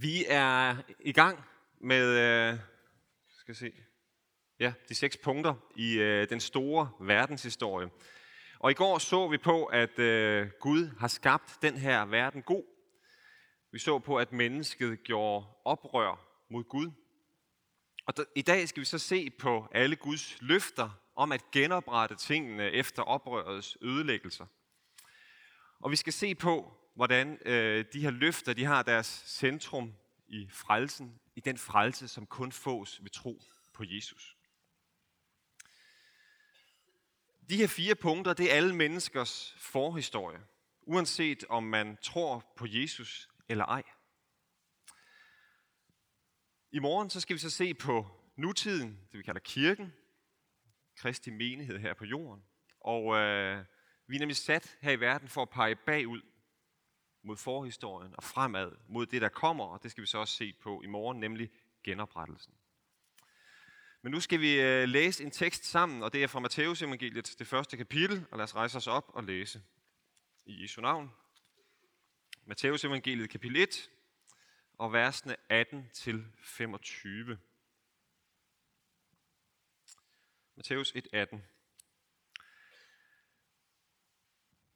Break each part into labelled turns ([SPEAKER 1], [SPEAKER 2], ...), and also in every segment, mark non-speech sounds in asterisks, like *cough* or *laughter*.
[SPEAKER 1] Vi er i gang med øh, skal se, ja, de seks punkter i øh, den store verdenshistorie. Og i går så vi på, at øh, Gud har skabt den her verden god. Vi så på, at mennesket gjorde oprør mod Gud. Og der, i dag skal vi så se på alle Guds løfter om at genoprette tingene efter oprørets ødelæggelser. Og vi skal se på, hvordan øh, de her løfter de har deres centrum i frelsen, i den frelse, som kun fås ved tro på Jesus. De her fire punkter, det er alle menneskers forhistorie, uanset om man tror på Jesus eller ej. I morgen så skal vi så se på nutiden, det vi kalder kirken, Kristi menighed her på jorden. Og øh, vi er nemlig sat her i verden for at pege bagud mod forhistorien og fremad mod det, der kommer, og det skal vi så også se på i morgen, nemlig genoprettelsen. Men nu skal vi øh, læse en tekst sammen, og det er fra Matteus evangeliet, det første kapitel, og lad os rejse os op og læse i Jesu navn. Matteus evangeliet kapitel 1, og versene 18 til 25. Matthæus 1:18.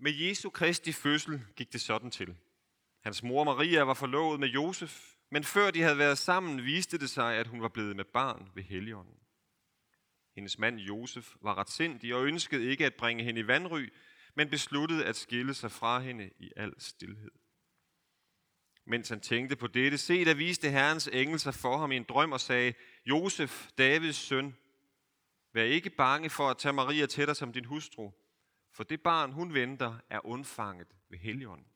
[SPEAKER 1] Med Jesu Kristi fødsel gik det sådan til. Hans mor Maria var forlovet med Josef, men før de havde været sammen, viste det sig, at hun var blevet med barn ved Helligånden. Hendes mand Josef var retsindig og ønskede ikke at bringe hende i vandry, men besluttede at skille sig fra hende i al stillhed. Mens han tænkte på dette, se, der viste Herrens engel sig for ham i en drøm og sagde, Josef, Davids søn, vær ikke bange for at tage Maria til dig som din hustru, for det barn, hun venter, er undfanget ved Helligånden.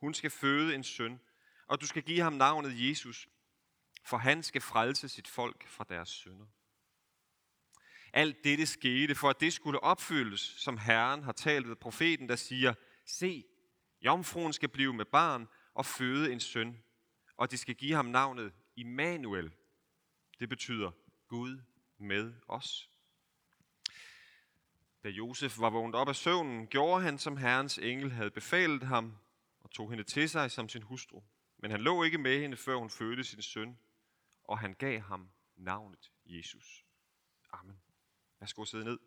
[SPEAKER 1] Hun skal føde en søn, og du skal give ham navnet Jesus, for han skal frelse sit folk fra deres synder. Alt dette skete, for at det skulle opfyldes, som Herren har talt ved profeten, der siger, Se, jomfruen skal blive med barn og føde en søn, og de skal give ham navnet Immanuel. Det betyder Gud med os. Da Josef var vågnet op af søvnen, gjorde han, som Herrens engel havde befalet ham, og tog hende til sig som sin hustru. Men han lå ikke med hende, før hun fødte sin søn, og han gav ham navnet Jesus. Amen. Værsgo sidde ned.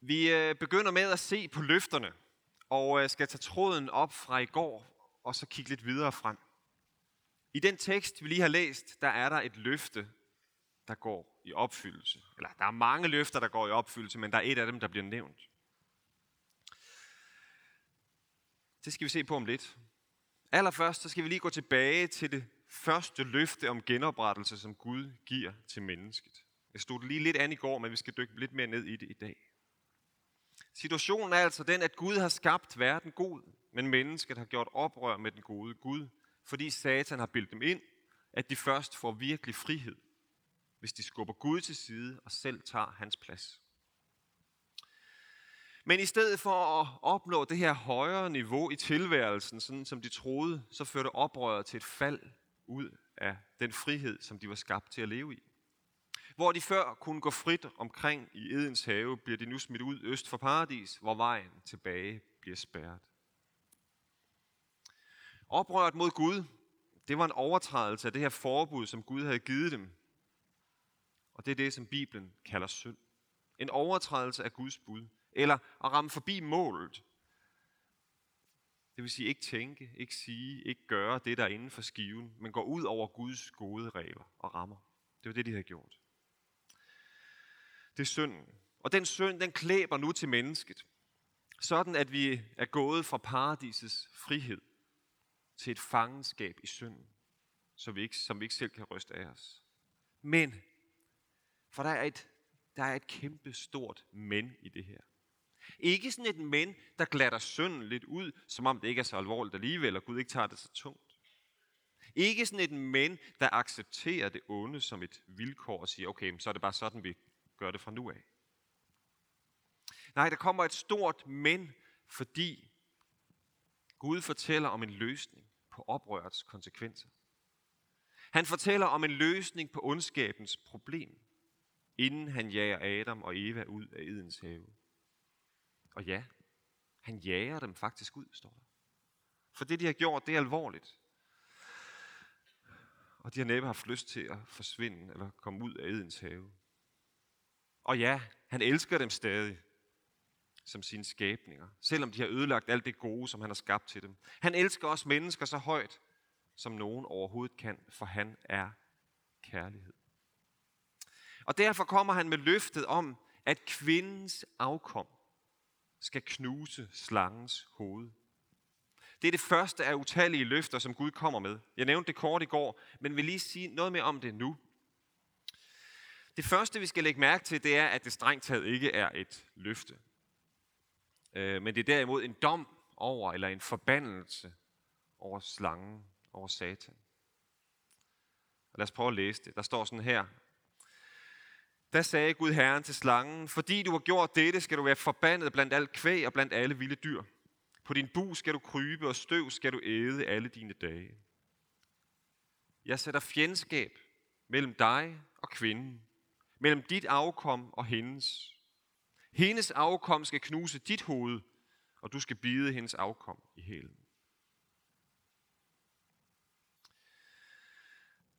[SPEAKER 1] Vi øh, begynder med at se på løfterne, og øh, skal tage tråden op fra i går, og så kigge lidt videre frem. I den tekst, vi lige har læst, der er der et løfte, der går i opfyldelse. Eller der er mange løfter, der går i opfyldelse, men der er et af dem, der bliver nævnt. Det skal vi se på om lidt. Allerførst så skal vi lige gå tilbage til det første løfte om genoprettelse, som Gud giver til mennesket. Jeg stod det lige lidt an i går, men vi skal dykke lidt mere ned i det i dag. Situationen er altså den, at Gud har skabt verden god, men mennesket har gjort oprør med den gode Gud, fordi Satan har bildt dem ind, at de først får virkelig frihed, hvis de skubber Gud til side og selv tager hans plads. Men i stedet for at opnå det her højere niveau i tilværelsen, sådan som de troede, så førte oprøret til et fald ud af den frihed, som de var skabt til at leve i. Hvor de før kunne gå frit omkring i Edens have, bliver de nu smidt ud øst for paradis, hvor vejen tilbage bliver spærret. Oprøret mod Gud, det var en overtrædelse af det her forbud, som Gud havde givet dem. Og det er det, som Bibelen kalder synd. En overtrædelse af Guds bud. Eller at ramme forbi målet. Det vil sige ikke tænke, ikke sige, ikke gøre det, der er inden for skiven, men gå ud over Guds gode regler og rammer. Det var det, de havde gjort. Det er synden. Og den synd, den klæber nu til mennesket. Sådan at vi er gået fra paradisets frihed til et fangenskab i synden, som vi ikke, som vi ikke selv kan ryste af os. Men, for der er et, der er et kæmpe stort men i det her. Ikke sådan et men, der glatter synden lidt ud, som om det ikke er så alvorligt alligevel, og Gud ikke tager det så tungt. Ikke sådan et men, der accepterer det onde som et vilkår og siger, okay, så er det bare sådan, vi gør det fra nu af. Nej, der kommer et stort men, fordi Gud fortæller om en løsning på oprørets konsekvenser. Han fortæller om en løsning på ondskabens problem, inden han jager Adam og Eva ud af Edens have. Og ja, han jager dem faktisk ud, står der. For det, de har gjort, det er alvorligt. Og de har næppe haft lyst til at forsvinde eller komme ud af Edens have. Og ja, han elsker dem stadig som sine skabninger, selvom de har ødelagt alt det gode, som han har skabt til dem. Han elsker os mennesker så højt, som nogen overhovedet kan, for han er kærlighed. Og derfor kommer han med løftet om, at kvindens afkom skal knuse slangens hoved. Det er det første af utallige løfter, som Gud kommer med. Jeg nævnte det kort i går, men vil lige sige noget mere om det nu. Det første, vi skal lægge mærke til, det er, at det strengt taget ikke er et løfte. Øh, men det er derimod en dom over, eller en forbandelse over slangen, over satan. Og lad os prøve at læse det. Der står sådan her. Da sagde Gud Herren til slangen, fordi du har gjort dette, skal du være forbandet blandt alt kvæg og blandt alle vilde dyr. På din bu skal du krybe, og støv skal du æde alle dine dage. Jeg sætter fjendskab mellem dig og kvinden, mellem dit afkom og hendes. Hendes afkom skal knuse dit hoved, og du skal bide hendes afkom i hælen.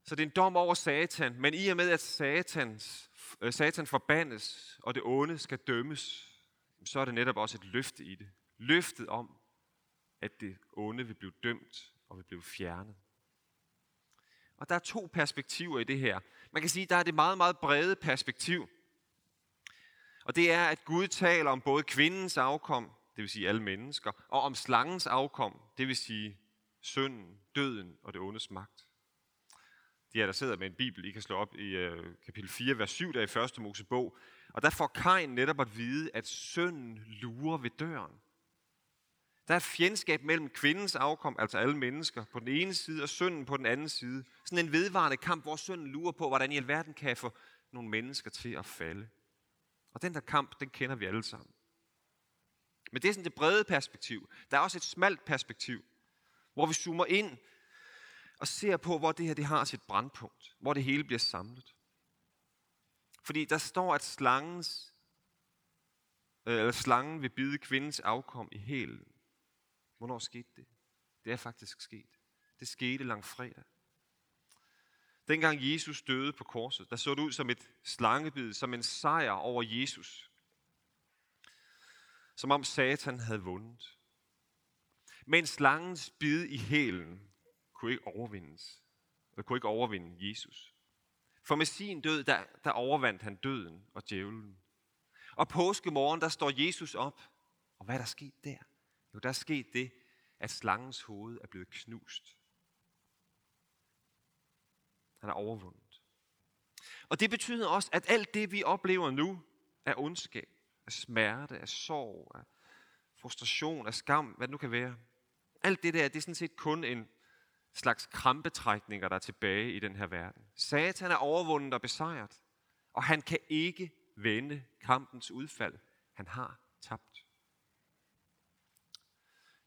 [SPEAKER 1] Så det er en dom over Satan, men i og med, at Satans, øh, Satan forbandes, og det onde skal dømmes, så er det netop også et løfte i det. Løftet om, at det onde vil blive dømt og vil blive fjernet. Og der er to perspektiver i det her. Man kan sige, at der er det meget, meget brede perspektiv. Og det er, at Gud taler om både kvindens afkom, det vil sige alle mennesker, og om slangens afkom, det vil sige synden, døden og det ondes magt. De er der sidder med en bibel, I kan slå op i øh, kapitel 4, vers 7, der i første Mosebog. Og der får Kain netop at vide, at synden lurer ved døren. Der er et fjendskab mellem kvindens afkom, altså alle mennesker, på den ene side, og synden på den anden side. Sådan en vedvarende kamp, hvor synden lurer på, hvordan i alverden kan jeg få nogle mennesker til at falde. Og den der kamp, den kender vi alle sammen. Men det er sådan det brede perspektiv. Der er også et smalt perspektiv, hvor vi zoomer ind og ser på, hvor det her det har sit brandpunkt. Hvor det hele bliver samlet. Fordi der står, at slangens, øh, eller slangen vil bide kvindens afkom i hælen. Hvornår skete det? Det er faktisk sket. Det skete langt fredag. Dengang Jesus døde på korset, der så det ud som et slangebid, som en sejr over Jesus. Som om Satan havde vundet. Men slangens bid i hælen kunne ikke overvindes. Det kunne ikke overvinde Jesus. For med sin død, der, der overvandt han døden og djævlen. Og påskemorgen, der står Jesus op. Og hvad er der sket der? Jo, der er sket det, at slangens hoved er blevet knust. Han har overvundet. Og det betyder også, at alt det, vi oplever nu, er ondskab, af smerte, af sorg, af frustration, af skam, hvad det nu kan være. Alt det der, det er sådan set kun en slags krampetrækninger, der er tilbage i den her verden. Satan er overvundet og besejret, og han kan ikke vende kampens udfald. Han har tabt.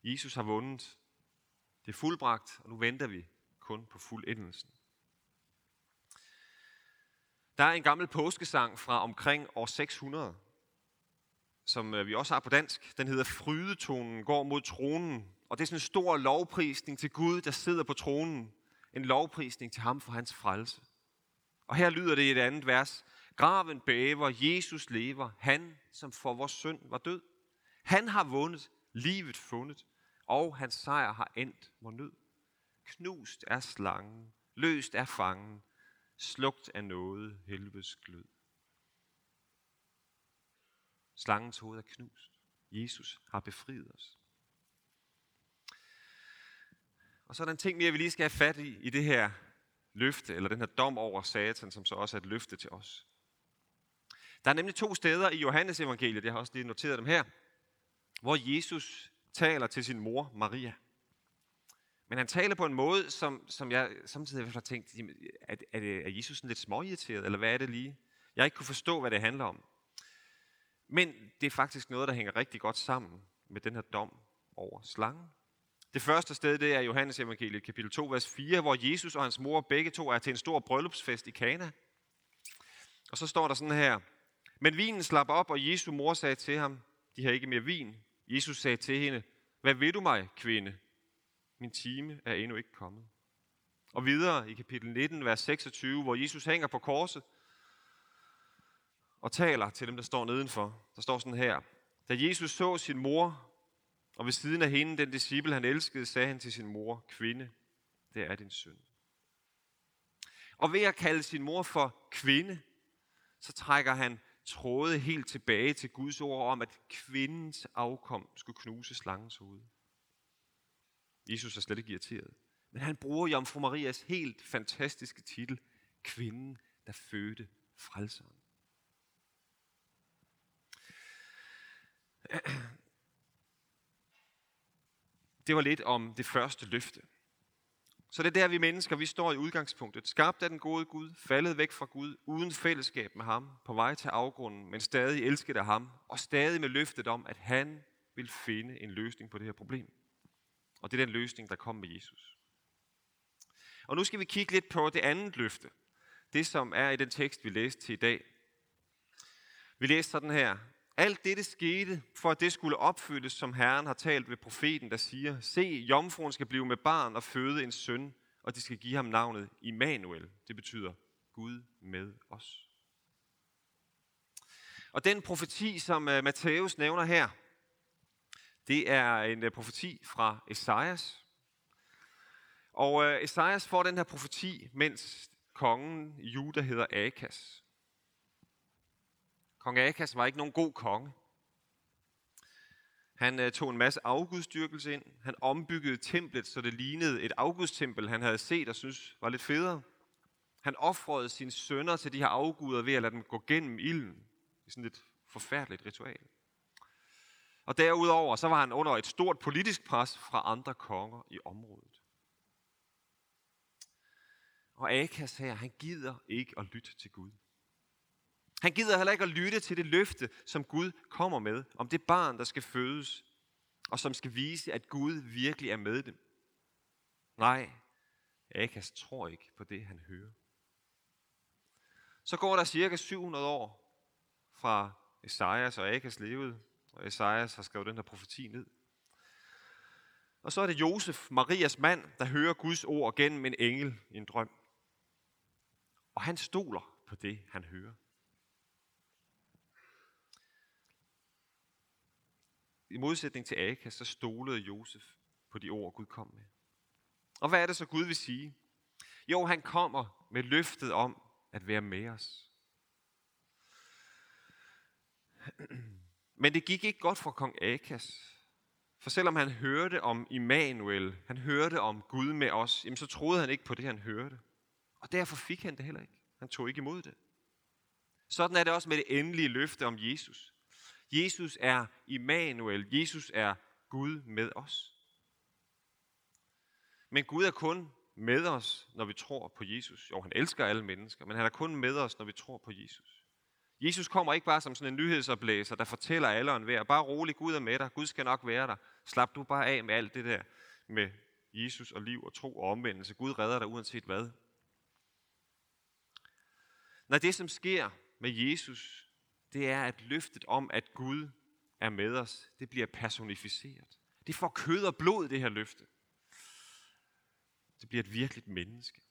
[SPEAKER 1] Jesus har vundet. Det er fuldbragt, og nu venter vi kun på fuldendelsen. Der er en gammel påskesang fra omkring år 600, som øh, vi også har på dansk. Den hedder Frydetonen går mod tronen. Og det er sådan en stor lovprisning til Gud, der sidder på tronen. En lovprisning til ham for hans frelse. Og her lyder det i et andet vers. Graven bæver, Jesus lever, han som for vores synd var død. Han har vundet, livet fundet, og hans sejr har endt vor nød. Knust er slangen, løst er fangen, slugt af noget helvedes glød. Slangens hoved er knust. Jesus har befriet os. Og så er der en ting mere, vi lige skal have fat i, i det her løfte, eller den her dom over satan, som så også er et løfte til os. Der er nemlig to steder i Johannes evangeliet, jeg har også lige noteret dem her, hvor Jesus taler til sin mor, Maria. Men han taler på en måde, som, som jeg samtidig har tænkt, er, er, det, er Jesus sådan lidt småirriteret, eller hvad er det lige? Jeg ikke kunne forstå, hvad det handler om. Men det er faktisk noget, der hænger rigtig godt sammen med den her dom over slangen. Det første sted, det er Johannes evangeliet, kapitel 2, vers 4, hvor Jesus og hans mor begge to er til en stor bryllupsfest i Kana. Og så står der sådan her, men vinen slap op, og Jesu mor sagde til ham, De har ikke mere vin. Jesus sagde til hende, hvad vil du mig, kvinde? Min time er endnu ikke kommet. Og videre i kapitel 19, vers 26, hvor Jesus hænger på korset og taler til dem, der står nedenfor. Der står sådan her. Da Jesus så sin mor, og ved siden af hende, den disciple, han elskede, sagde han til sin mor, kvinde, det er din søn. Og ved at kalde sin mor for kvinde, så trækker han tråde helt tilbage til Guds ord om, at kvindens afkom skulle knuse slangens hoved. Jesus er slet ikke irriteret. Men han bruger Jomfru Marias helt fantastiske titel, Kvinden, der fødte frelseren. Det var lidt om det første løfte. Så det er der, vi mennesker, vi står i udgangspunktet. Skabt af den gode Gud, faldet væk fra Gud, uden fællesskab med ham, på vej til afgrunden, men stadig elsket af ham, og stadig med løftet om, at han vil finde en løsning på det her problem. Og det er den løsning, der kom med Jesus. Og nu skal vi kigge lidt på det andet løfte. Det, som er i den tekst, vi læste til i dag. Vi læste sådan her. Alt dette skete, for at det skulle opfyldes, som Herren har talt ved profeten, der siger, Se, jomfruen skal blive med barn og føde en søn, og de skal give ham navnet Immanuel. Det betyder Gud med os. Og den profeti, som øh, Matthæus nævner her, det er en uh, profeti fra Esajas. Og uh, Esajas får den her profeti, mens kongen i Juda hedder Akas. Kong Akas var ikke nogen god konge. Han uh, tog en masse afgudstyrkelse ind. Han ombyggede templet, så det lignede et afgudstempel, han havde set og synes var lidt federe. Han offrede sine sønner til de her afguder ved at lade dem gå gennem ilden. Det er sådan et forfærdeligt ritual. Og derudover så var han under et stort politisk pres fra andre konger i området. Og Akas her, han gider ikke at lytte til Gud. Han gider heller ikke at lytte til det løfte, som Gud kommer med, om det barn, der skal fødes, og som skal vise, at Gud virkelig er med dem. Nej, Akas tror ikke på det, han hører. Så går der cirka 700 år fra Esajas og Akas levede, og Esajas har skrevet den her profeti ned. Og så er det Josef, Marias mand, der hører Guds ord gennem en engel i en drøm. Og han stoler på det, han hører. I modsætning til Akas, så stolede Josef på de ord, Gud kom med. Og hvad er det så, Gud vil sige? Jo, han kommer med løftet om at være med os. *clears throat* Men det gik ikke godt for kong Akas. For selvom han hørte om Immanuel, han hørte om Gud med os, jamen så troede han ikke på det, han hørte. Og derfor fik han det heller ikke. Han tog ikke imod det. Sådan er det også med det endelige løfte om Jesus. Jesus er Immanuel. Jesus er Gud med os. Men Gud er kun med os, når vi tror på Jesus. Jo, han elsker alle mennesker, men han er kun med os, når vi tror på Jesus. Jesus kommer ikke bare som sådan en nyhedsoplæser, der fortæller alle og enhver, bare rolig, Gud er med dig, Gud skal nok være der. Slap du bare af med alt det der med Jesus og liv og tro og omvendelse. Gud redder dig uanset hvad. Når det, som sker med Jesus, det er, at løftet om, at Gud er med os, det bliver personificeret. Det får kød og blod, det her løfte. Det bliver et virkeligt menneske.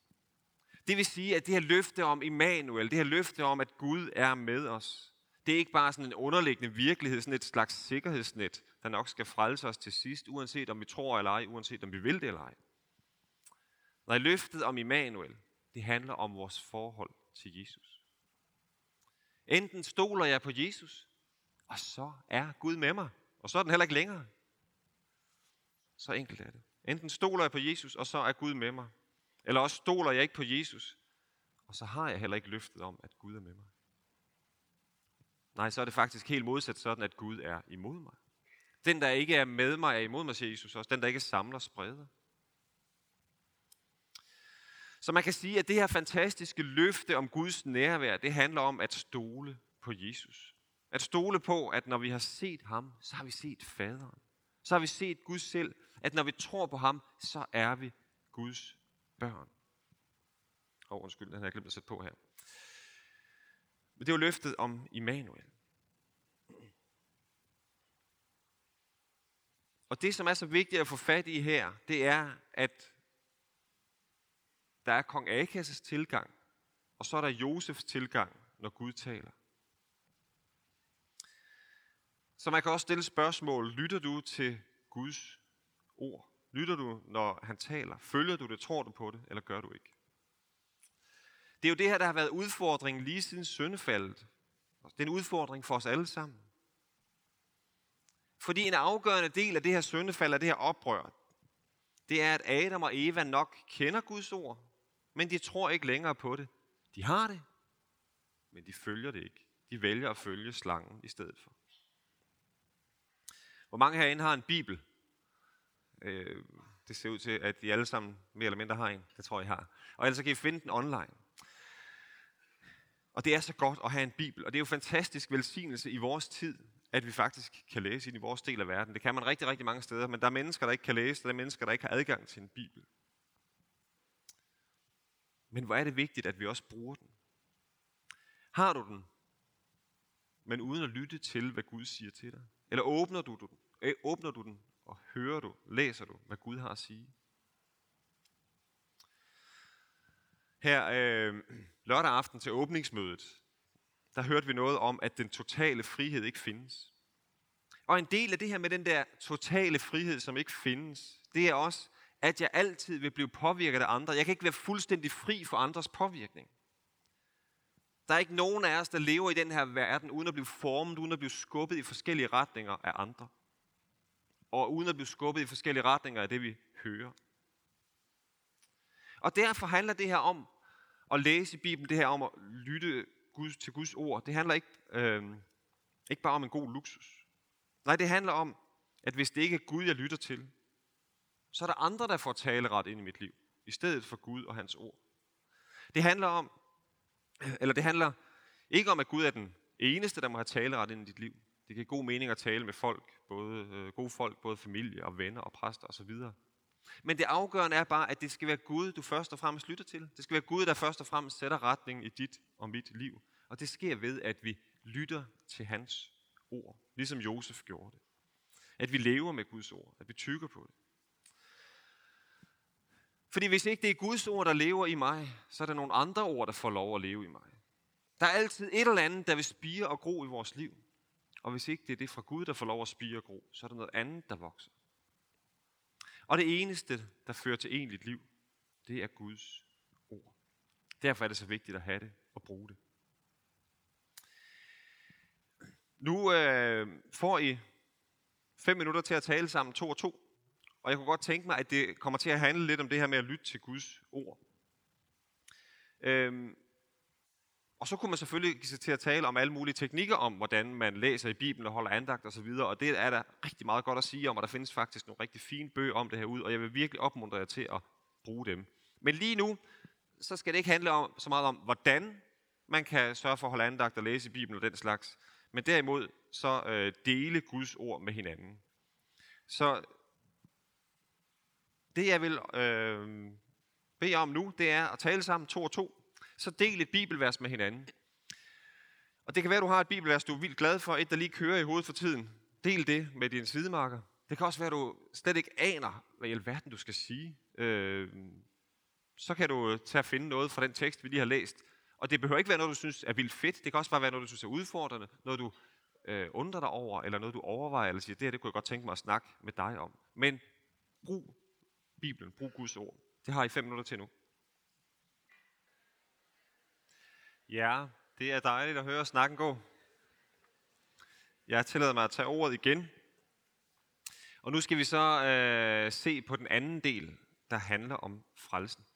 [SPEAKER 1] Det vil sige, at det her løfte om Immanuel, det her løfte om, at Gud er med os, det er ikke bare sådan en underliggende virkelighed, sådan et slags sikkerhedsnet, der nok skal frelse os til sidst, uanset om vi tror eller ej, uanset om vi vil det eller ej. Nej, løftet om Immanuel, det handler om vores forhold til Jesus. Enten stoler jeg på Jesus, og så er Gud med mig. Og så er den heller ikke længere. Så enkelt er det. Enten stoler jeg på Jesus, og så er Gud med mig. Eller også stoler jeg ikke på Jesus, og så har jeg heller ikke løftet om, at Gud er med mig. Nej, så er det faktisk helt modsat sådan, at Gud er imod mig. Den, der ikke er med mig, er imod mig, siger Jesus også. Den, der ikke samler, spreder. Så man kan sige, at det her fantastiske løfte om Guds nærvær, det handler om at stole på Jesus. At stole på, at når vi har set ham, så har vi set faderen. Så har vi set Gud selv. At når vi tror på ham, så er vi Guds børn. Åh, oh, undskyld, den har jeg glemt at sætte på her. Men det var løftet om Immanuel. Og det, som er så vigtigt at få fat i her, det er, at der er kong Akas' tilgang, og så er der Josefs tilgang, når Gud taler. Så man kan også stille spørgsmål. Lytter du til Guds ord? Lytter du, når han taler? Følger du det? Tror du på det? Eller gør du ikke? Det er jo det her, der har været udfordringen lige siden syndefaldet. Det er en udfordring for os alle sammen. Fordi en afgørende del af det her syndefald, af det her oprør, det er, at Adam og Eva nok kender Guds ord, men de tror ikke længere på det. De har det, men de følger det ikke. De vælger at følge slangen i stedet for. Hvor mange herinde har en bibel? Øh, det ser ud til, at de alle sammen mere eller mindre har en. Det tror jeg, har. Og ellers kan I finde den online. Og det er så godt at have en bibel, og det er jo fantastisk velsignelse i vores tid, at vi faktisk kan læse ind i vores del af verden. Det kan man rigtig, rigtig mange steder, men der er mennesker, der ikke kan læse, der er mennesker, der ikke har adgang til en bibel. Men hvor er det vigtigt, at vi også bruger den. Har du den, men uden at lytte til, hvad Gud siger til dig? Eller åbner du den, øh, åbner du den og hører du, læser du, hvad Gud har at sige? Her øh, lørdag aften til åbningsmødet, der hørte vi noget om, at den totale frihed ikke findes. Og en del af det her med den der totale frihed, som ikke findes, det er også, at jeg altid vil blive påvirket af andre. Jeg kan ikke være fuldstændig fri for andres påvirkning. Der er ikke nogen af os, der lever i den her verden, uden at blive formet, uden at blive skubbet i forskellige retninger af andre. Og uden at blive skubbet i forskellige retninger af det, vi hører. Og derfor handler det her om at læse Bibelen, det her om at lytte Gud, til Guds ord. Det handler ikke, øh, ikke bare om en god luksus. Nej, det handler om, at hvis det ikke er Gud, jeg lytter til, så er der andre, der får taleret ind i mit liv, i stedet for Gud og hans ord. Det handler om, eller det handler ikke om, at Gud er den eneste, der må have taleret ind i dit liv. Det giver god mening at tale med folk, både øh, gode folk, både familie og venner og præster osv. Men det afgørende er bare, at det skal være Gud, du først og fremmest lytter til. Det skal være Gud, der først og fremmest sætter retningen i dit og mit liv. Og det sker ved, at vi lytter til hans ord, ligesom Josef gjorde det. At vi lever med Guds ord, at vi tykker på det. Fordi hvis ikke det er Guds ord, der lever i mig, så er der nogle andre ord, der får lov at leve i mig. Der er altid et eller andet, der vil spire og gro i vores liv. Og hvis ikke det er det fra Gud, der får lov at spire og gro, så er der noget andet, der vokser. Og det eneste, der fører til egentligt liv, det er Guds ord. Derfor er det så vigtigt at have det og bruge det. Nu øh, får I fem minutter til at tale sammen to og to. Og jeg kunne godt tænke mig, at det kommer til at handle lidt om det her med at lytte til Guds ord. Øhm, og så kunne man selvfølgelig give sig til at tale om alle mulige teknikker om, hvordan man læser i Bibelen og holder andagt osv. Og, og det er der rigtig meget godt at sige om, og der findes faktisk nogle rigtig fine bøger om det her ud, og jeg vil virkelig opmuntre jer til at bruge dem. Men lige nu, så skal det ikke handle om, så meget om, hvordan man kan sørge for at holde andagt og læse i Bibelen og den slags, men derimod så øh, dele Guds ord med hinanden. Så det jeg vil øh, bede om nu, det er at tale sammen to og to, så del et bibelvers med hinanden. Og det kan være, at du har et bibelvers, du er vildt glad for, et der lige kører i hovedet for tiden. Del det med dine sidemarker. Det kan også være, at du slet ikke aner, hvad i alverden du skal sige. Øh, så kan du tage og finde noget fra den tekst, vi lige har læst. Og det behøver ikke være noget, du synes er vildt fedt. Det kan også bare være noget, du synes er udfordrende. Noget, du øh, undrer dig over, eller noget, du overvejer, eller siger, det her det kunne jeg godt tænke mig at snakke med dig om. Men brug Bibelen, brug Guds ord. Det har I fem minutter til nu. Ja, det er dejligt at høre snakken gå. Jeg tillader mig at tage ordet igen. Og nu skal vi så øh, se på den anden del, der handler om frelsen.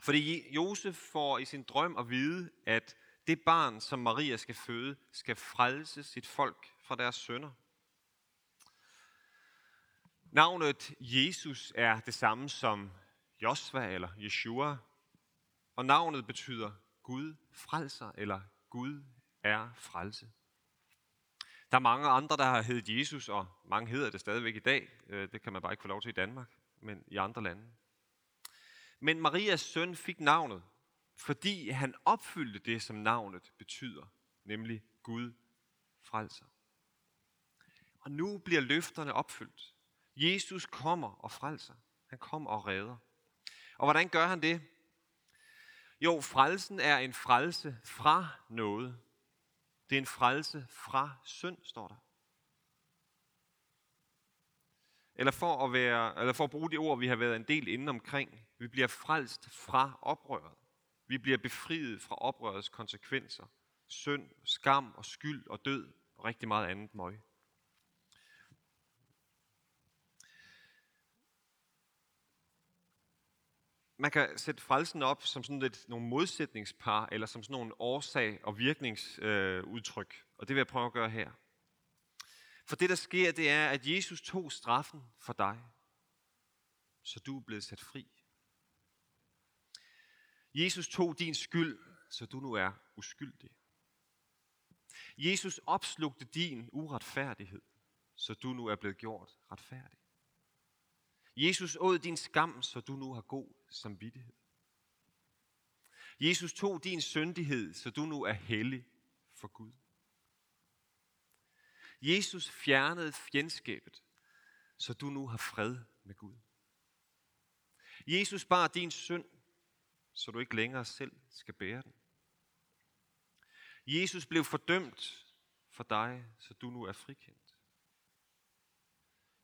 [SPEAKER 1] Fordi Josef får i sin drøm at vide, at det barn, som Maria skal føde, skal frelse sit folk fra deres sønder. Navnet Jesus er det samme som Josva eller Yeshua, og navnet betyder Gud frelser, eller Gud er frelse. Der er mange andre, der har heddet Jesus, og mange hedder det stadigvæk i dag. Øh, det kan man bare ikke få lov til i Danmark, men i andre lande. Men Marias søn fik navnet, fordi han opfyldte det, som navnet betyder, nemlig Gud frelser. Og nu bliver løfterne opfyldt. Jesus kommer og frelser. Han kommer og redder. Og hvordan gør han det? Jo, frelsen er en frelse fra noget. Det er en frelse fra synd, står der. Eller for at, være, eller for at bruge de ord, vi har været en del inde omkring. Vi bliver frelst fra oprøret. Vi bliver befriet fra oprørets konsekvenser. Synd, skam og skyld og død og rigtig meget andet møg. Man kan sætte frelsen op som sådan lidt nogle modsætningspar, eller som sådan nogle årsag- og virkningsudtryk. Øh, og det vil jeg prøve at gøre her. For det, der sker, det er, at Jesus tog straffen for dig, så du er blevet sat fri. Jesus tog din skyld, så du nu er uskyldig. Jesus opslugte din uretfærdighed, så du nu er blevet gjort retfærdig. Jesus åd din skam, så du nu har god samvittighed. Jesus tog din syndighed, så du nu er hellig for Gud. Jesus fjernede fjendskabet, så du nu har fred med Gud. Jesus bar din synd, så du ikke længere selv skal bære den. Jesus blev fordømt for dig, så du nu er frikendt.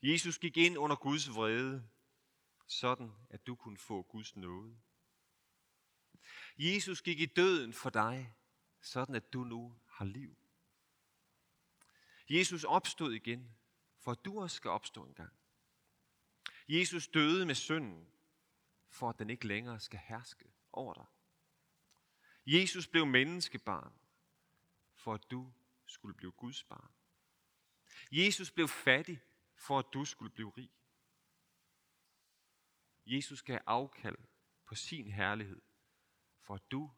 [SPEAKER 1] Jesus gik ind under Guds vrede, sådan at du kunne få Guds nåde. Jesus gik i døden for dig, sådan at du nu har liv. Jesus opstod igen, for at du også skal opstå en gang. Jesus døde med synden, for at den ikke længere skal herske over dig. Jesus blev menneskebarn, for at du skulle blive Guds barn. Jesus blev fattig, for at du skulle blive rig. Jesus gav afkald på sin herlighed, for at du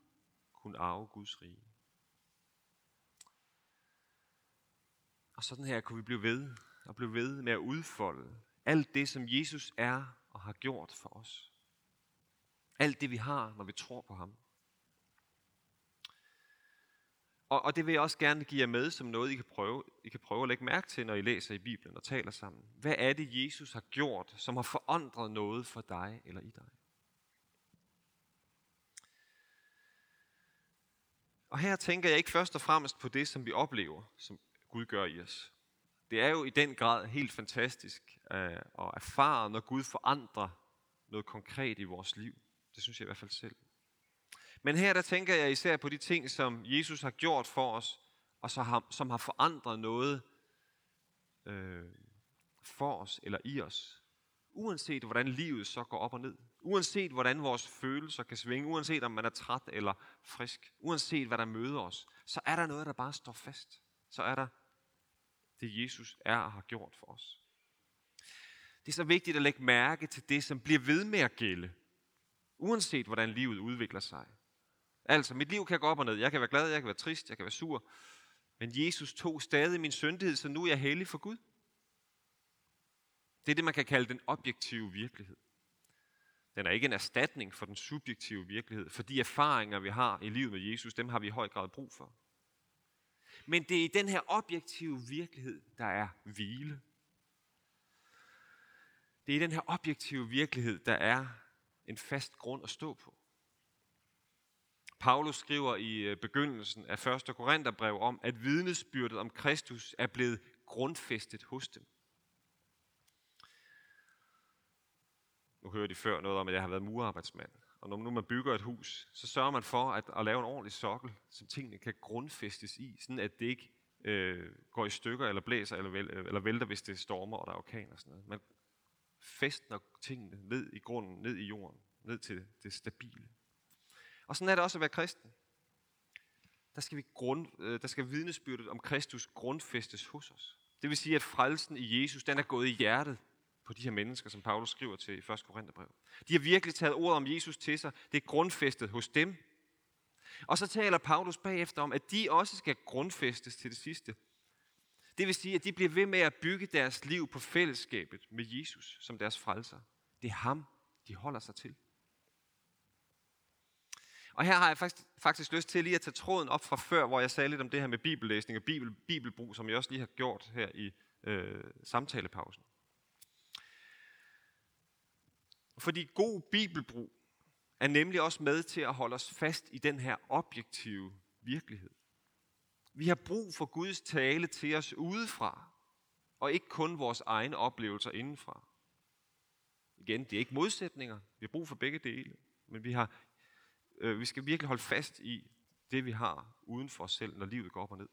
[SPEAKER 1] kunne arve Guds rige. Og sådan her kunne vi blive ved og blive ved med at udfolde alt det, som Jesus er og har gjort for os. Alt det, vi har, når vi tror på ham. Og, og det vil jeg også gerne give jer med som noget, I kan, prøve, I kan prøve at lægge mærke til, når I læser i Bibelen og taler sammen. Hvad er det, Jesus har gjort, som har forandret noget for dig eller i dig? Og her tænker jeg ikke først og fremmest på det, som vi oplever, som Gud gør i os. Det er jo i den grad helt fantastisk øh, at erfare, når Gud forandrer noget konkret i vores liv. Det synes jeg i hvert fald selv. Men her der tænker jeg især på de ting, som Jesus har gjort for os, og så har, som har forandret noget øh, for os eller i os. Uanset hvordan livet så går op og ned. Uanset hvordan vores følelser kan svinge. Uanset om man er træt eller frisk. Uanset hvad der møder os. Så er der noget, der bare står fast. Så er der det, Jesus er og har gjort for os. Det er så vigtigt at lægge mærke til det, som bliver ved med at gælde. Uanset hvordan livet udvikler sig. Altså, mit liv kan gå op og ned. Jeg kan være glad, jeg kan være trist, jeg kan være sur. Men Jesus tog stadig min syndighed, så nu er jeg hellig for Gud. Det er det, man kan kalde den objektive virkelighed. Den er ikke en erstatning for den subjektive virkelighed, for de erfaringer, vi har i livet med Jesus, dem har vi i høj grad brug for. Men det er i den her objektive virkelighed, der er hvile. Det er i den her objektive virkelighed, der er en fast grund at stå på. Paulus skriver i øh, begyndelsen af 1. Korintherbrev om, at vidnesbyrdet om Kristus er blevet grundfæstet hos dem. Nu hører de før noget om, at jeg har været murarbejdsmand. Og når nu man bygger et hus, så sørger man for at, at lave en ordentlig sokkel, som tingene kan grundfæstes i, sådan at det ikke øh, går i stykker eller blæser eller, væl, øh, eller vælter, hvis det stormer og der er orkan og sådan noget. Man fæstner tingene ned i grunden, ned i jorden, ned til det stabile. Og sådan er det også at være kristen. Der skal, vi grund, øh, der skal vidnesbyrdet om Kristus grundfæstes hos os. Det vil sige, at frelsen i Jesus, den er gået i hjertet på de her mennesker, som Paulus skriver til i 1. Korintherbrev. De har virkelig taget ordet om Jesus til sig. Det er grundfæstet hos dem. Og så taler Paulus bagefter om, at de også skal grundfæstes til det sidste. Det vil sige, at de bliver ved med at bygge deres liv på fællesskabet med Jesus som deres frelser. Det er ham, de holder sig til. Og her har jeg faktisk, faktisk lyst til lige at tage tråden op fra før, hvor jeg sagde lidt om det her med bibellæsning og bibel, bibelbrug, som jeg også lige har gjort her i øh, samtalepausen. Fordi god bibelbrug er nemlig også med til at holde os fast i den her objektive virkelighed. Vi har brug for Guds tale til os udefra, og ikke kun vores egne oplevelser indenfra. Igen, det er ikke modsætninger. Vi har brug for begge dele. Men vi, har, øh, vi skal virkelig holde fast i det, vi har uden for os selv, når livet går op og ned.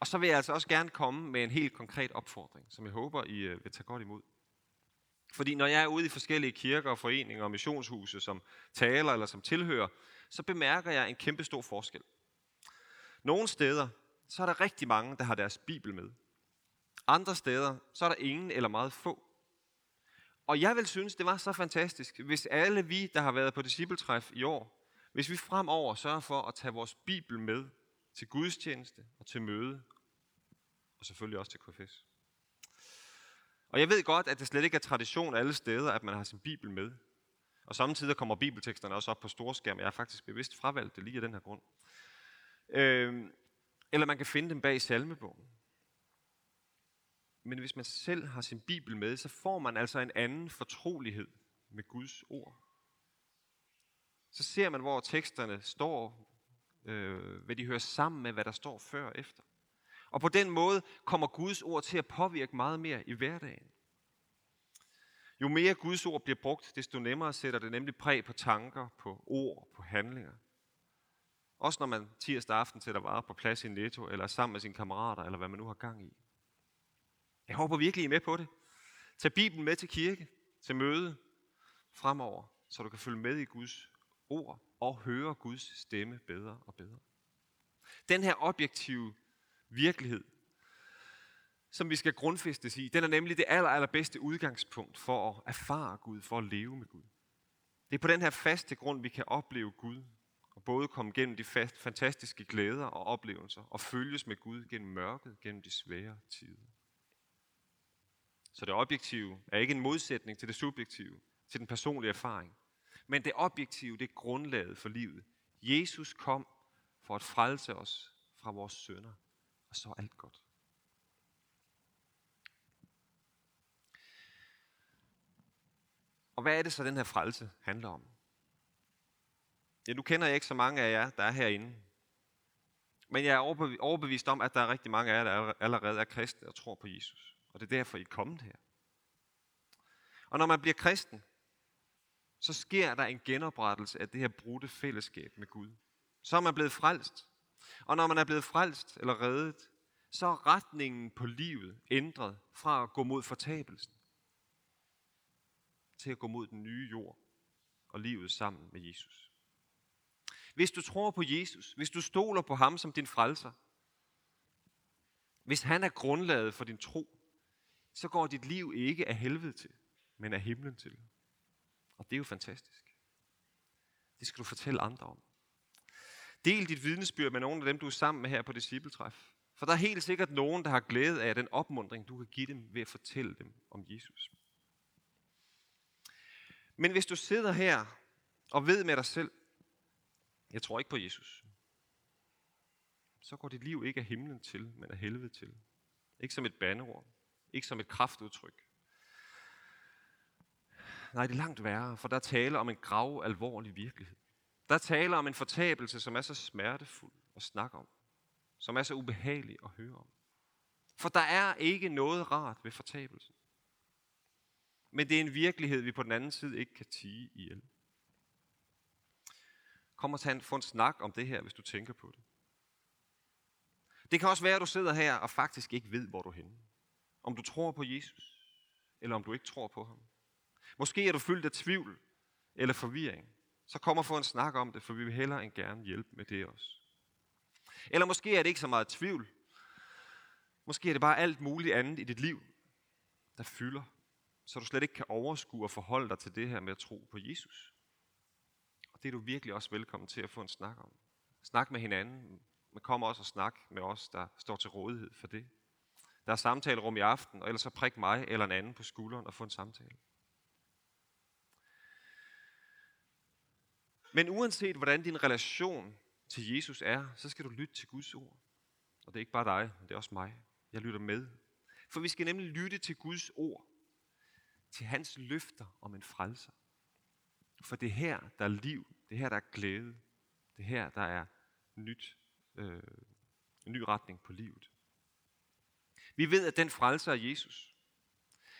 [SPEAKER 1] Og så vil jeg altså også gerne komme med en helt konkret opfordring, som jeg håber, I øh, vil tage godt imod. Fordi når jeg er ude i forskellige kirker, og foreninger og missionshuse som taler eller som tilhører, så bemærker jeg en kæmpe stor forskel. Nogle steder, så er der rigtig mange, der har deres bibel med. Andre steder, så er der ingen eller meget få. Og jeg vil synes, det var så fantastisk, hvis alle vi, der har været på discipletræf i år, hvis vi fremover sørger for at tage vores bibel med til gudstjeneste og til møde, og selvfølgelig også til KFS. Og jeg ved godt, at det slet ikke er tradition alle steder, at man har sin bibel med. Og samtidig kommer bibelteksterne også op på storskærm. Jeg har faktisk bevidst fravalgt det lige af den her grund. Øh, eller man kan finde dem bag salmebogen. Men hvis man selv har sin bibel med, så får man altså en anden fortrolighed med Guds ord. Så ser man, hvor teksterne står, øh, hvad de hører sammen med, hvad der står før og efter. Og på den måde kommer Guds ord til at påvirke meget mere i hverdagen. Jo mere Guds ord bliver brugt, desto nemmere sætter det nemlig præg på tanker, på ord, på handlinger. Også når man tirsdag aften sætter varer på plads i Netto, eller sammen med sine kammerater, eller hvad man nu har gang i. Jeg håber virkelig, I er med på det. Tag Bibelen med til kirke, til møde fremover, så du kan følge med i Guds ord og høre Guds stemme bedre og bedre. Den her objektive virkelighed, som vi skal grundfæstes i, den er nemlig det aller, allerbedste udgangspunkt for at erfare Gud, for at leve med Gud. Det er på den her faste grund, vi kan opleve Gud, og både komme gennem de fantastiske glæder og oplevelser, og følges med Gud gennem mørket, gennem de svære tider. Så det objektive er ikke en modsætning til det subjektive, til den personlige erfaring. Men det objektive, det er grundlaget for livet. Jesus kom for at frelse os fra vores sønder, og så er alt godt. Og hvad er det så, den her frelse handler om? Ja, nu kender jeg ikke så mange af jer, der er herinde. Men jeg er overbevist om, at der er rigtig mange af jer, der allerede er kristne og tror på Jesus. Og det er derfor, I er kommet her. Og når man bliver kristen, så sker der en genoprettelse af det her brudte fællesskab med Gud. Så er man blevet frelst. Og når man er blevet frelst eller reddet, så er retningen på livet ændret fra at gå mod fortabelsen til at gå mod den nye jord og livet sammen med Jesus. Hvis du tror på Jesus, hvis du stoler på ham som din frelser, hvis han er grundlaget for din tro, så går dit liv ikke af helvede til, men af himlen til. Og det er jo fantastisk. Det skal du fortælle andre om. Del dit vidnesbyrd med nogle af dem, du er sammen med her på discipletræf. For der er helt sikkert nogen, der har glæde af den opmundring, du kan give dem ved at fortælle dem om Jesus. Men hvis du sidder her og ved med dig selv, jeg tror ikke på Jesus, så går dit liv ikke af himlen til, men af helvede til. Ikke som et bandeord, ikke som et kraftudtryk. Nej, det er langt værre, for der taler om en grav alvorlig virkelighed. Der taler om en fortabelse, som er så smertefuld at snakke om. Som er så ubehagelig at høre om. For der er ikke noget rart ved fortabelsen. Men det er en virkelighed, vi på den anden side ikke kan tige ihjel. Kom og tage en, få en snak om det her, hvis du tænker på det. Det kan også være, at du sidder her og faktisk ikke ved, hvor du er henne. Om du tror på Jesus, eller om du ikke tror på ham. Måske er du fyldt af tvivl eller forvirring. Så kom og få en snak om det, for vi vil hellere end gerne hjælpe med det også. Eller måske er det ikke så meget tvivl. Måske er det bare alt muligt andet i dit liv, der fylder, så du slet ikke kan overskue og forholde dig til det her med at tro på Jesus. Og det er du virkelig også velkommen til at få en snak om. Snak med hinanden, men kom også og snak med os, der står til rådighed for det. Der er samtalerum i aften, og ellers så prik mig eller en anden på skulderen og få en samtale. Men uanset hvordan din relation til Jesus er, så skal du lytte til Guds ord. Og det er ikke bare dig, men det er også mig. Jeg lytter med. For vi skal nemlig lytte til Guds ord, til hans løfter om en frelser. For det er her, der er liv, det er her, der er glæde, det er her, der er nyt, øh, en ny retning på livet. Vi ved, at den frelser er Jesus.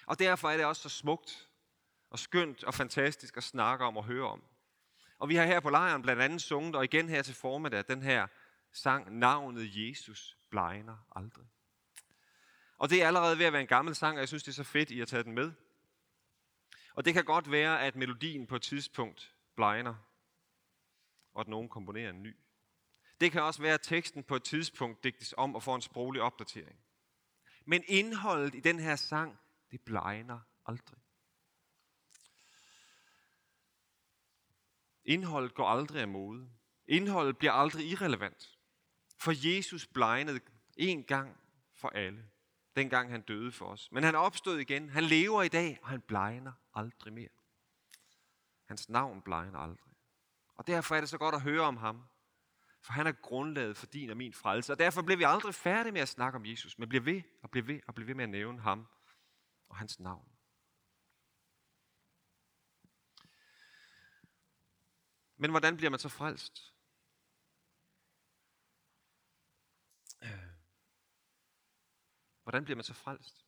[SPEAKER 1] Og derfor er det også så smukt og skønt og fantastisk at snakke om og høre om. Og vi har her på lejren blandt andet sunget, og igen her til formiddag, den her sang, navnet Jesus blegner aldrig. Og det er allerede ved at være en gammel sang, og jeg synes, det er så fedt, I har taget den med. Og det kan godt være, at melodien på et tidspunkt blegner, og at nogen komponerer en ny. Det kan også være, at teksten på et tidspunkt digtes om og får en sproglig opdatering. Men indholdet i den her sang, det blegner aldrig. Indholdet går aldrig af mode. Indholdet bliver aldrig irrelevant. For Jesus blegnede en gang for alle, dengang han døde for os. Men han opstod igen. Han lever i dag, og han blegner aldrig mere. Hans navn blegner aldrig. Og derfor er det så godt at høre om ham. For han er grundlaget for din og min frelse. Og derfor bliver vi aldrig færdige med at snakke om Jesus, men bliver ved og bliver ved og bliver ved med at nævne ham og hans navn. Men hvordan bliver man så frelst? Hvordan bliver man så frelst?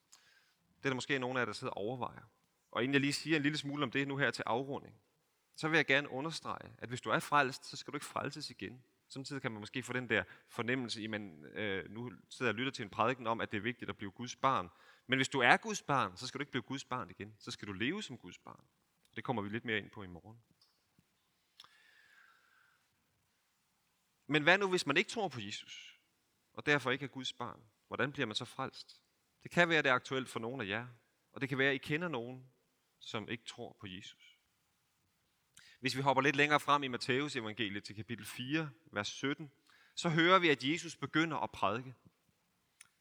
[SPEAKER 1] Det er der måske nogen af jer, der sidder og overvejer. Og inden jeg lige siger en lille smule om det nu her til afrunding, så vil jeg gerne understrege, at hvis du er frelst, så skal du ikke frelses igen. Samtidig kan man måske få den der fornemmelse, i øh, nu sidder jeg og lytter til en prædiken om, at det er vigtigt at blive Guds barn. Men hvis du er Guds barn, så skal du ikke blive Guds barn igen. Så skal du leve som Guds barn. Det kommer vi lidt mere ind på i morgen. Men hvad nu, hvis man ikke tror på Jesus, og derfor ikke er Guds barn? Hvordan bliver man så frelst? Det kan være, det er aktuelt for nogen af jer, og det kan være, at I kender nogen, som ikke tror på Jesus. Hvis vi hopper lidt længere frem i Matteus evangeliet til kapitel 4, vers 17, så hører vi, at Jesus begynder at prædike.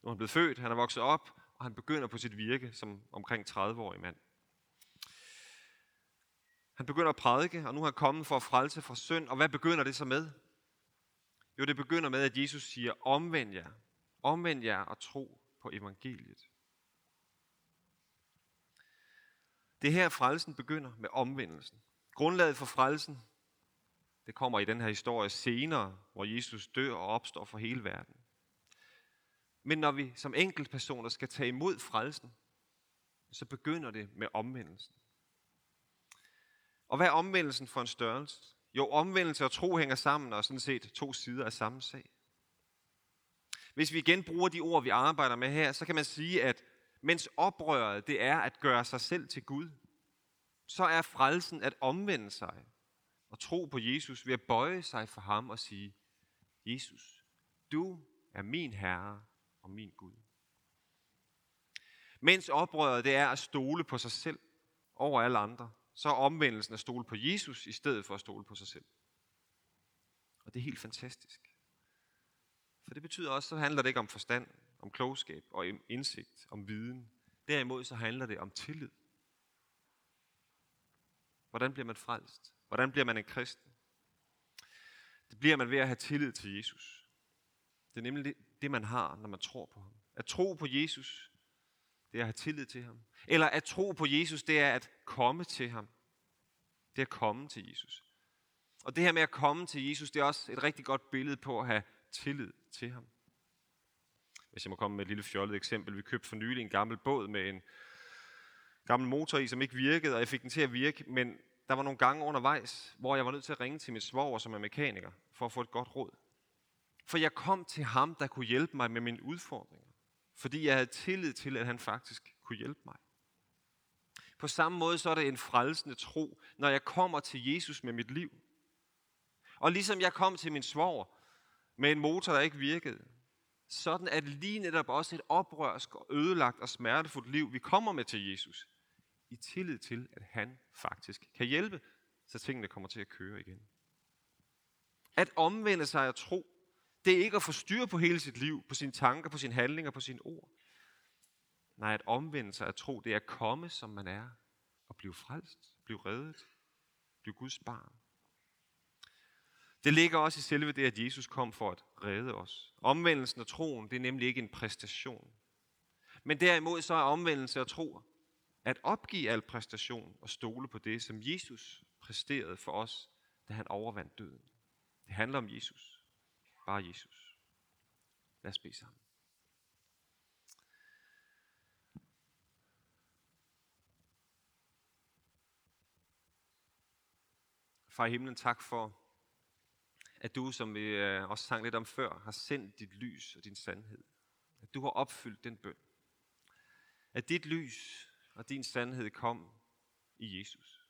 [SPEAKER 1] Nu er han blevet født, han er vokset op, og han begynder på sit virke som omkring 30-årig mand. Han begynder at prædike, og nu er han kommet for at frelse fra synd. Og hvad begynder det så med? Jo, det begynder med, at Jesus siger, omvend jer. Omvend jer og tro på evangeliet. Det her frelsen begynder med omvendelsen. Grundlaget for frelsen, det kommer i den her historie senere, hvor Jesus dør og opstår for hele verden. Men når vi som enkeltpersoner skal tage imod frelsen, så begynder det med omvendelsen. Og hvad er omvendelsen for en størrelse? Jo, omvendelse og tro hænger sammen og er sådan set to sider af samme sag. Hvis vi igen bruger de ord, vi arbejder med her, så kan man sige, at mens oprøret det er at gøre sig selv til Gud, så er frelsen at omvende sig og tro på Jesus ved at bøje sig for ham og sige, Jesus, du er min Herre og min Gud. Mens oprøret det er at stole på sig selv over alle andre, så er omvendelsen at stole på Jesus i stedet for at stole på sig selv. Og det er helt fantastisk. For det betyder også, så handler det ikke om forstand, om klogskab og indsigt, om viden. Derimod så handler det om tillid. Hvordan bliver man frelst? Hvordan bliver man en kristen? Det bliver man ved at have tillid til Jesus. Det er nemlig det, man har, når man tror på ham. At tro på Jesus, det er at have tillid til ham. Eller at tro på Jesus, det er at komme til ham. Det er at komme til Jesus. Og det her med at komme til Jesus, det er også et rigtig godt billede på at have tillid til ham. Hvis jeg må komme med et lille fjollet eksempel. Vi købte for nylig en gammel båd med en gammel motor i, som ikke virkede, og jeg fik den til at virke, men der var nogle gange undervejs, hvor jeg var nødt til at ringe til min svoger, som er mekaniker, for at få et godt råd. For jeg kom til ham, der kunne hjælpe mig med mine udfordringer. Fordi jeg havde tillid til, at han faktisk kunne hjælpe mig. På samme måde så er det en frelsende tro, når jeg kommer til Jesus med mit liv. Og ligesom jeg kom til min svoger med en motor, der ikke virkede, sådan at det lige netop også et oprørsk og ødelagt og smertefuldt liv, vi kommer med til Jesus. I tillid til, at han faktisk kan hjælpe, så tingene kommer til at køre igen. At omvende sig og tro, det er ikke at få styr på hele sit liv, på sine tanker, på sine handlinger, på sine ord. Nej, at omvende sig og tro, det er at komme, som man er, og blive frelst, blive reddet, blive Guds barn. Det ligger også i selve det, at Jesus kom for at redde os. Omvendelsen og troen, det er nemlig ikke en præstation. Men derimod så er omvendelse og tro at opgive al præstation og stole på det, som Jesus præsterede for os, da han overvandt døden. Det handler om Jesus. Bare Jesus. Lad os bede sammen. Far i himlen, tak for, at du, som vi øh, også sang lidt om før, har sendt dit lys og din sandhed. At du har opfyldt den bøn. At dit lys og din sandhed kom i Jesus.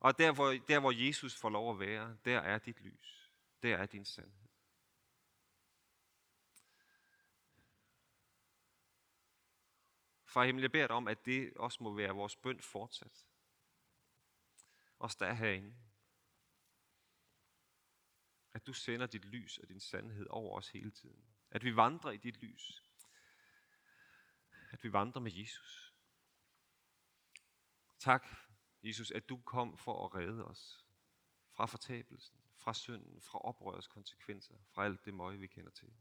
[SPEAKER 1] Og der hvor, der, hvor Jesus får lov at være, der er dit lys. Der er din sandhed. Far himmel, jeg beder dig om, at det også må være vores bøn fortsat. Os der er herinde. At du sender dit lys og din sandhed over os hele tiden. At vi vandrer i dit lys. At vi vandrer med Jesus. Tak, Jesus, at du kom for at redde os fra fortabelsen, fra synden, fra oprørets konsekvenser, fra alt det møje, vi kender til.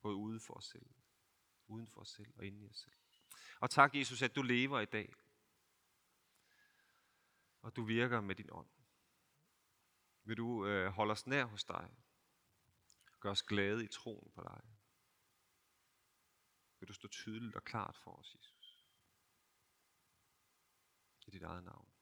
[SPEAKER 1] Både ude for os selv, uden for os selv og inde i os selv. Og tak, Jesus, at du lever i dag. Og du virker med din ånd. Vil du øh, holde os nær hos dig? Gør os glade i troen på dig. Vil du stå tydeligt og klart for os, Jesus? I dit eget navn.